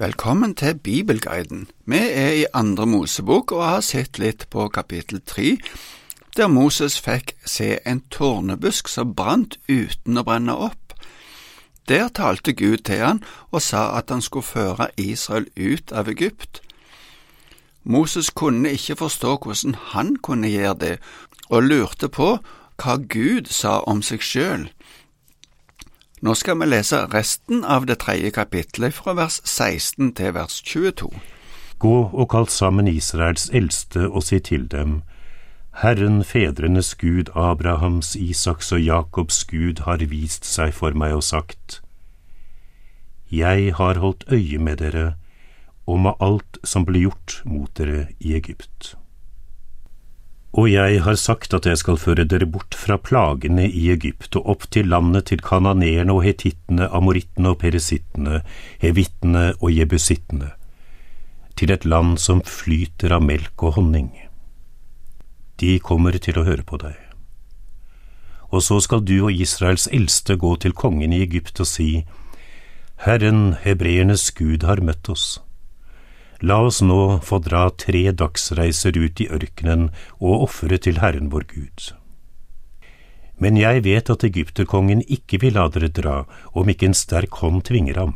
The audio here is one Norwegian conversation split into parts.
Velkommen til Bibelguiden. Vi er i Andre Mosebok og har sett litt på kapittel tre, der Moses fikk se en tårnebusk som brant uten å brenne opp. Der talte Gud til han og sa at han skulle føre Israel ut av Egypt. Moses kunne ikke forstå hvordan han kunne gjøre det, og lurte på hva Gud sa om seg sjøl. Nå skal vi lese resten av det tredje kapittelet fra vers 16 til vers 22. Gå og kall sammen Israels eldste og si til dem, Herren fedrenes Gud, Abrahams, Isaks og Jakobs Gud har vist seg for meg og sagt, Jeg har holdt øye med dere og med alt som ble gjort mot dere i Egypt. Og jeg har sagt at jeg skal føre dere bort fra plagene i Egypt og opp til landet til kananeerne og hetittene, amorittene og peresittene, hevittene og jebusittene, til et land som flyter av melk og honning. De kommer til å høre på deg. Og så skal du og Israels eldste gå til kongen i Egypt og si, Herren, hebreernes Gud, har møtt oss. La oss nå få dra tre dagsreiser ut i ørkenen og ofre til Herren vår Gud. Men jeg vet at egypterkongen ikke vil la dere dra om ikke en sterk hånd tvinger ham.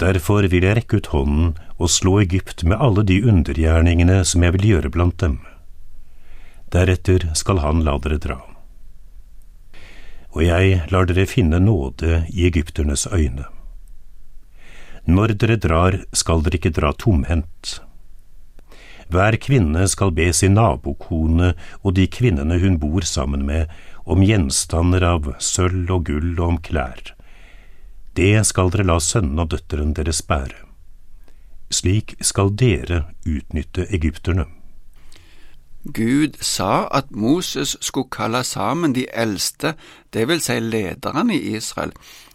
Derfor vil jeg rekke ut hånden og slå Egypt med alle de undergjerningene som jeg vil gjøre blant dem. Deretter skal han la dere dra. Og jeg lar dere finne nåde i egypternes øyne. Når dere drar, skal dere ikke dra tomhendt. Hver kvinne skal be sin nabokone og de kvinnene hun bor sammen med, om gjenstander av sølv og gull og om klær. Det skal dere la sønnen og døtteren deres bære. Slik skal dere utnytte egypterne. Gud sa at Moses skulle kalle sammen de eldste, det vil si lederne i Israel.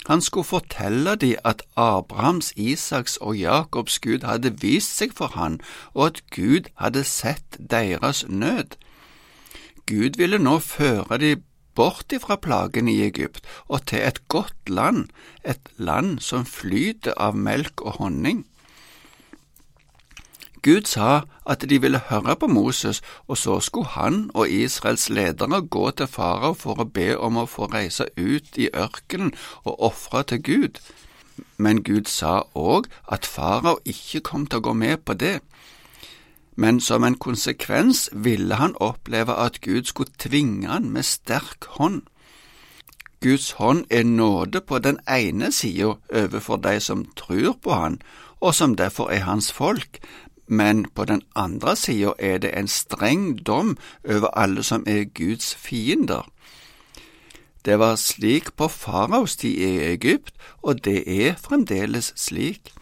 Han skulle fortelle dem at Abrahams, Isaks og Jakobs Gud hadde vist seg for han, og at Gud hadde sett deres nød. Gud ville nå føre dem bort ifra plagene i Egypt og til et godt land, et land som flyter av melk og honning. Gud sa at de ville høre på Moses, og så skulle han og Israels ledere gå til farao for å be om å få reise ut i ørkenen og ofre til Gud. Men Gud sa òg at farao ikke kom til å gå med på det. Men som en konsekvens ville han oppleve at Gud skulle tvinge han med sterk hånd. Guds hånd er nåde på den ene sida overfor de som tror på han, og som derfor er hans folk, men på den andre sida er det en streng dom over alle som er Guds fiender. Det var slik på faraos tid i Egypt, og det er fremdeles slik.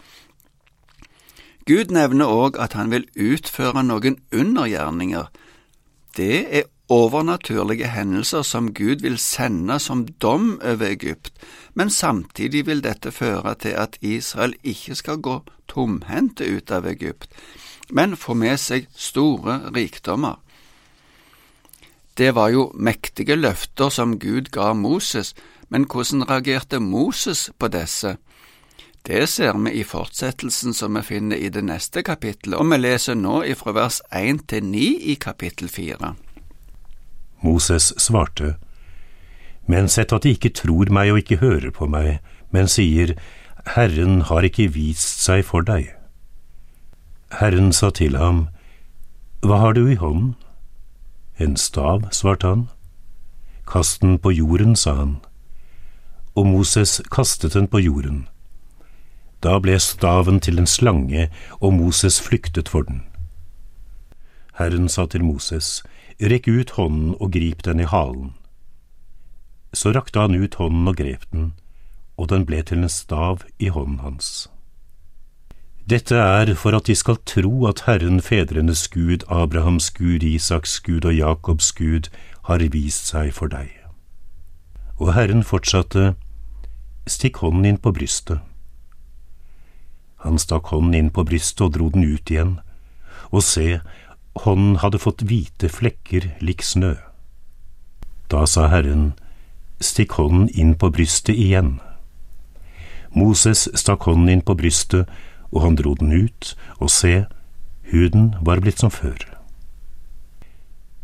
Gud nevner òg at han vil utføre noen undergjerninger. Det er overnaturlige hendelser som Gud vil sende som dom over Egypt, men samtidig vil dette føre til at Israel ikke skal gå tomhendte ut av Egypt, men få med seg store rikdommer. Det var jo mektige løfter som Gud ga Moses, men hvordan reagerte Moses på disse? Det ser vi i fortsettelsen som vi finner i det neste kapittelet, og vi leser nå ifra vers 1 til 9 i kapittel 4. Moses svarte, Men sett at de ikke tror meg og ikke hører på meg, men sier, Herren har ikke vist seg for deg. Herren sa til ham, Hva har du i hånden? En stav, svarte han. Kast den på jorden, sa han. Og Moses kastet den på jorden. Da ble staven til en slange, og Moses flyktet for den. Herren sa til Moses, Rekk ut hånden og grip den i halen. Så rakte han ut hånden og grep den, og den ble til en stav i hånden hans. Dette er for at de skal tro at Herren fedrenes Gud, Abrahams Gud, Isaks Gud og Jakobs Gud har vist seg for deg. Og Herren fortsatte, Stikk hånden inn på brystet. Han stakk hånden inn på brystet og dro den ut igjen, og se, hånden hadde fått hvite flekker lik snø. Da sa Herren, stikk hånden inn på brystet igjen. Moses stakk hånden inn på brystet, og han dro den ut, og se, huden var blitt som før.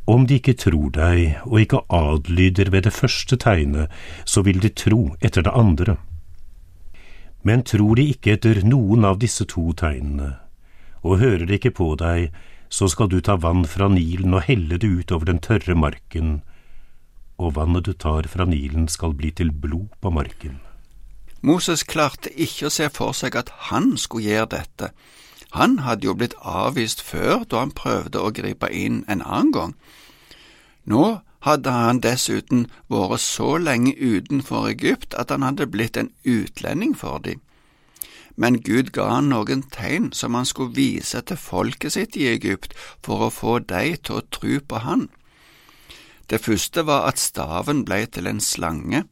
Om de ikke tror deg og ikke adlyder ved det første tegnet, så vil de tro etter det andre. Men tror de ikke etter noen av disse to tegnene, og hører de ikke på deg, så skal du ta vann fra Nilen og helle det ut over den tørre marken, og vannet du tar fra Nilen skal bli til blod på marken. Moses klarte ikke å se for seg at han skulle gjøre dette. Han hadde jo blitt avvist før da han prøvde å gripe inn en annen gang. Nå hadde han dessuten vært så lenge utenfor Egypt at han hadde blitt en utlending for dem. Men Gud ga han noen tegn som han skulle vise til folket sitt i Egypt for å få dem til å tro på han. Det første var at staven ble til en slange.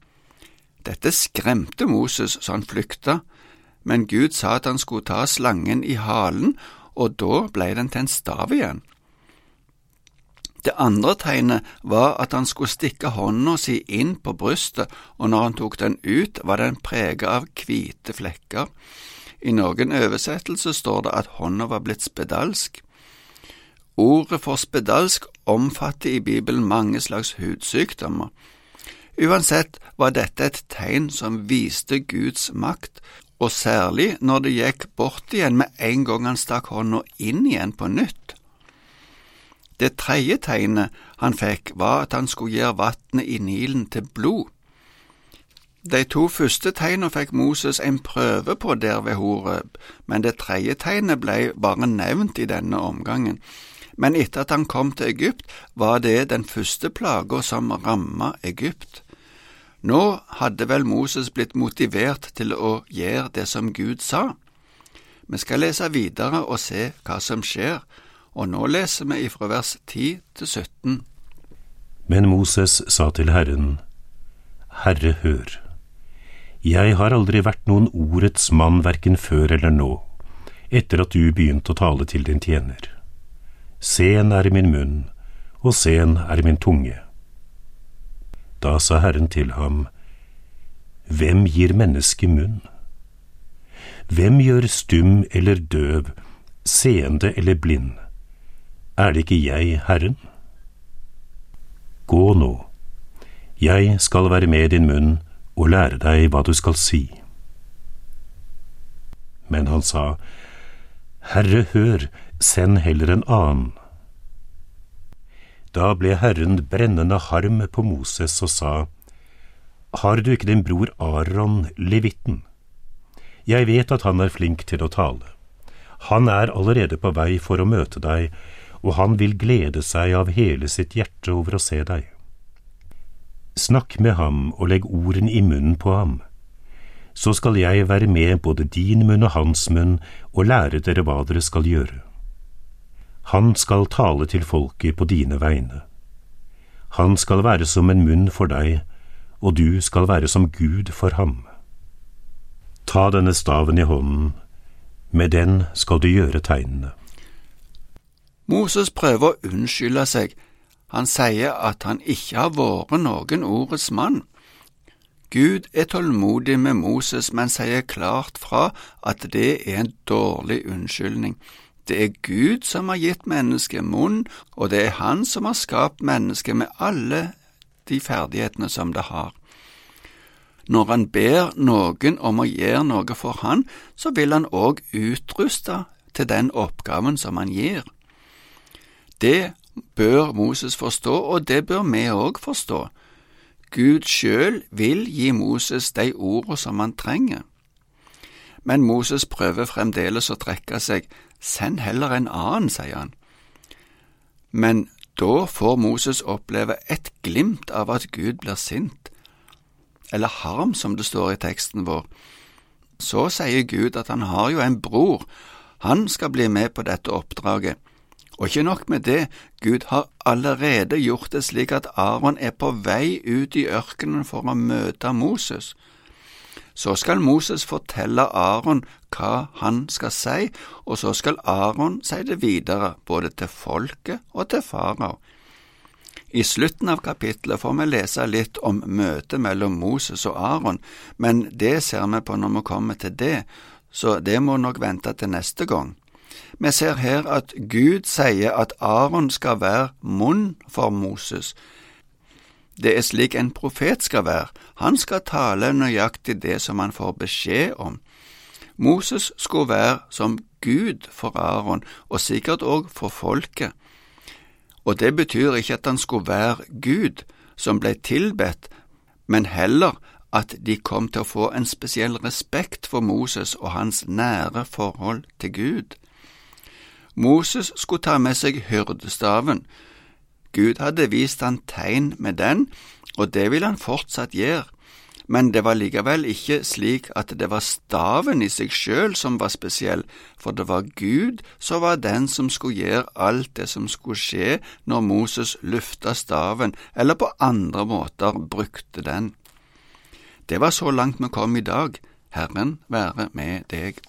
Dette skremte Moses så han flykta, men Gud sa at han skulle ta slangen i halen, og da ble den til en stav igjen. Det andre tegnet var at han skulle stikke hånda si inn på brystet, og når han tok den ut, var den preget av hvite flekker. I noen oversettelser står det at hånda var blitt spedalsk. Ordet for spedalsk omfatter i Bibelen mange slags hudsykdommer. Uansett var dette et tegn som viste Guds makt, og særlig når det gikk bort igjen med en gang han stakk hånda inn igjen på nytt. Det tredje tegnet han fikk, var at han skulle gjøre vannet i Nilen til blod. De to første tegnene fikk Moses en prøve på der ved Horeb, men det tredje tegnet ble bare nevnt i denne omgangen. Men etter at han kom til Egypt, var det den første plaga som ramma Egypt. Nå hadde vel Moses blitt motivert til å gjøre det som Gud sa. Vi skal lese videre og se hva som skjer, og nå leser vi ifra vers 10 til 17. Men Moses sa til Herren, Herre, hør. Jeg har aldri vært noen ordets mann verken før eller nå, etter at du begynte å tale til din tjener. Sen er min munn, og sen er min tunge. Da sa Herren til ham, Hvem gir mennesket munn? Hvem gjør stum eller døv, seende eller blind? Er det ikke jeg, Herren? Gå nå, jeg skal være med din munn og lære deg hva du skal si. Men han sa, Herre, hør, send heller en annen. Da ble Herren brennende harm på Moses og sa, Har du ikke din bror Aron, levitten? Jeg vet at han er flink til å tale. Han er allerede på vei for å møte deg, og han vil glede seg av hele sitt hjerte over å se deg. Snakk med ham og legg ordene i munnen på ham. Så skal jeg være med både din munn og hans munn og lære dere hva dere skal gjøre. Han skal tale til folket på dine vegne. Han skal være som en munn for deg, og du skal være som Gud for ham. Ta denne staven i hånden, med den skal du gjøre tegnene. Moses prøver å unnskylde seg, han sier at han ikke har vært noen ordets mann. Gud er tålmodig med Moses, men sier klart fra at det er en dårlig unnskyldning. Det er Gud som har gitt mennesket munn, og det er Han som har skapt mennesket med alle de ferdighetene som det har. Når han ber noen om å gjøre noe for han, så vil han òg utruste til den oppgaven som han gir. Det bør Moses forstå, og det bør vi òg forstå. Gud sjøl vil gi Moses de ordene som han trenger. Men Moses prøver fremdeles å trekke seg Send heller en annen, sier han. Men da får Moses oppleve et glimt av at Gud blir sint, eller harm, som det står i teksten vår. Så sier Gud at han har jo en bror, han skal bli med på dette oppdraget. Og ikke nok med det, Gud har allerede gjort det slik at Aron er på vei ut i ørkenen for å møte Moses. Så skal Moses fortelle Aron hva han skal si, og så skal Aron si det videre, både til folket og til farao. I slutten av kapittelet får vi lese litt om møtet mellom Moses og Aron, men det ser vi på når vi kommer til det, så det må nok vente til neste gang. Vi ser her at Gud sier at Aron skal være munn for Moses. Det er slik en profet skal være, han skal tale nøyaktig det som han får beskjed om. Moses skulle være som Gud for Aron, og sikkert òg for folket. Og det betyr ikke at han skulle være Gud som ble tilbedt, men heller at de kom til å få en spesiell respekt for Moses og hans nære forhold til Gud. Moses skulle ta med seg hyrdestaven. Gud hadde vist han tegn med den, og det ville han fortsatt gjøre men det var likevel ikke slik at det var staven i seg sjøl som var spesiell, for det var Gud som var den som skulle gjøre alt det som skulle skje når Moses lufta staven eller på andre måter brukte den. Det var så langt vi kom i dag. Herren være med deg.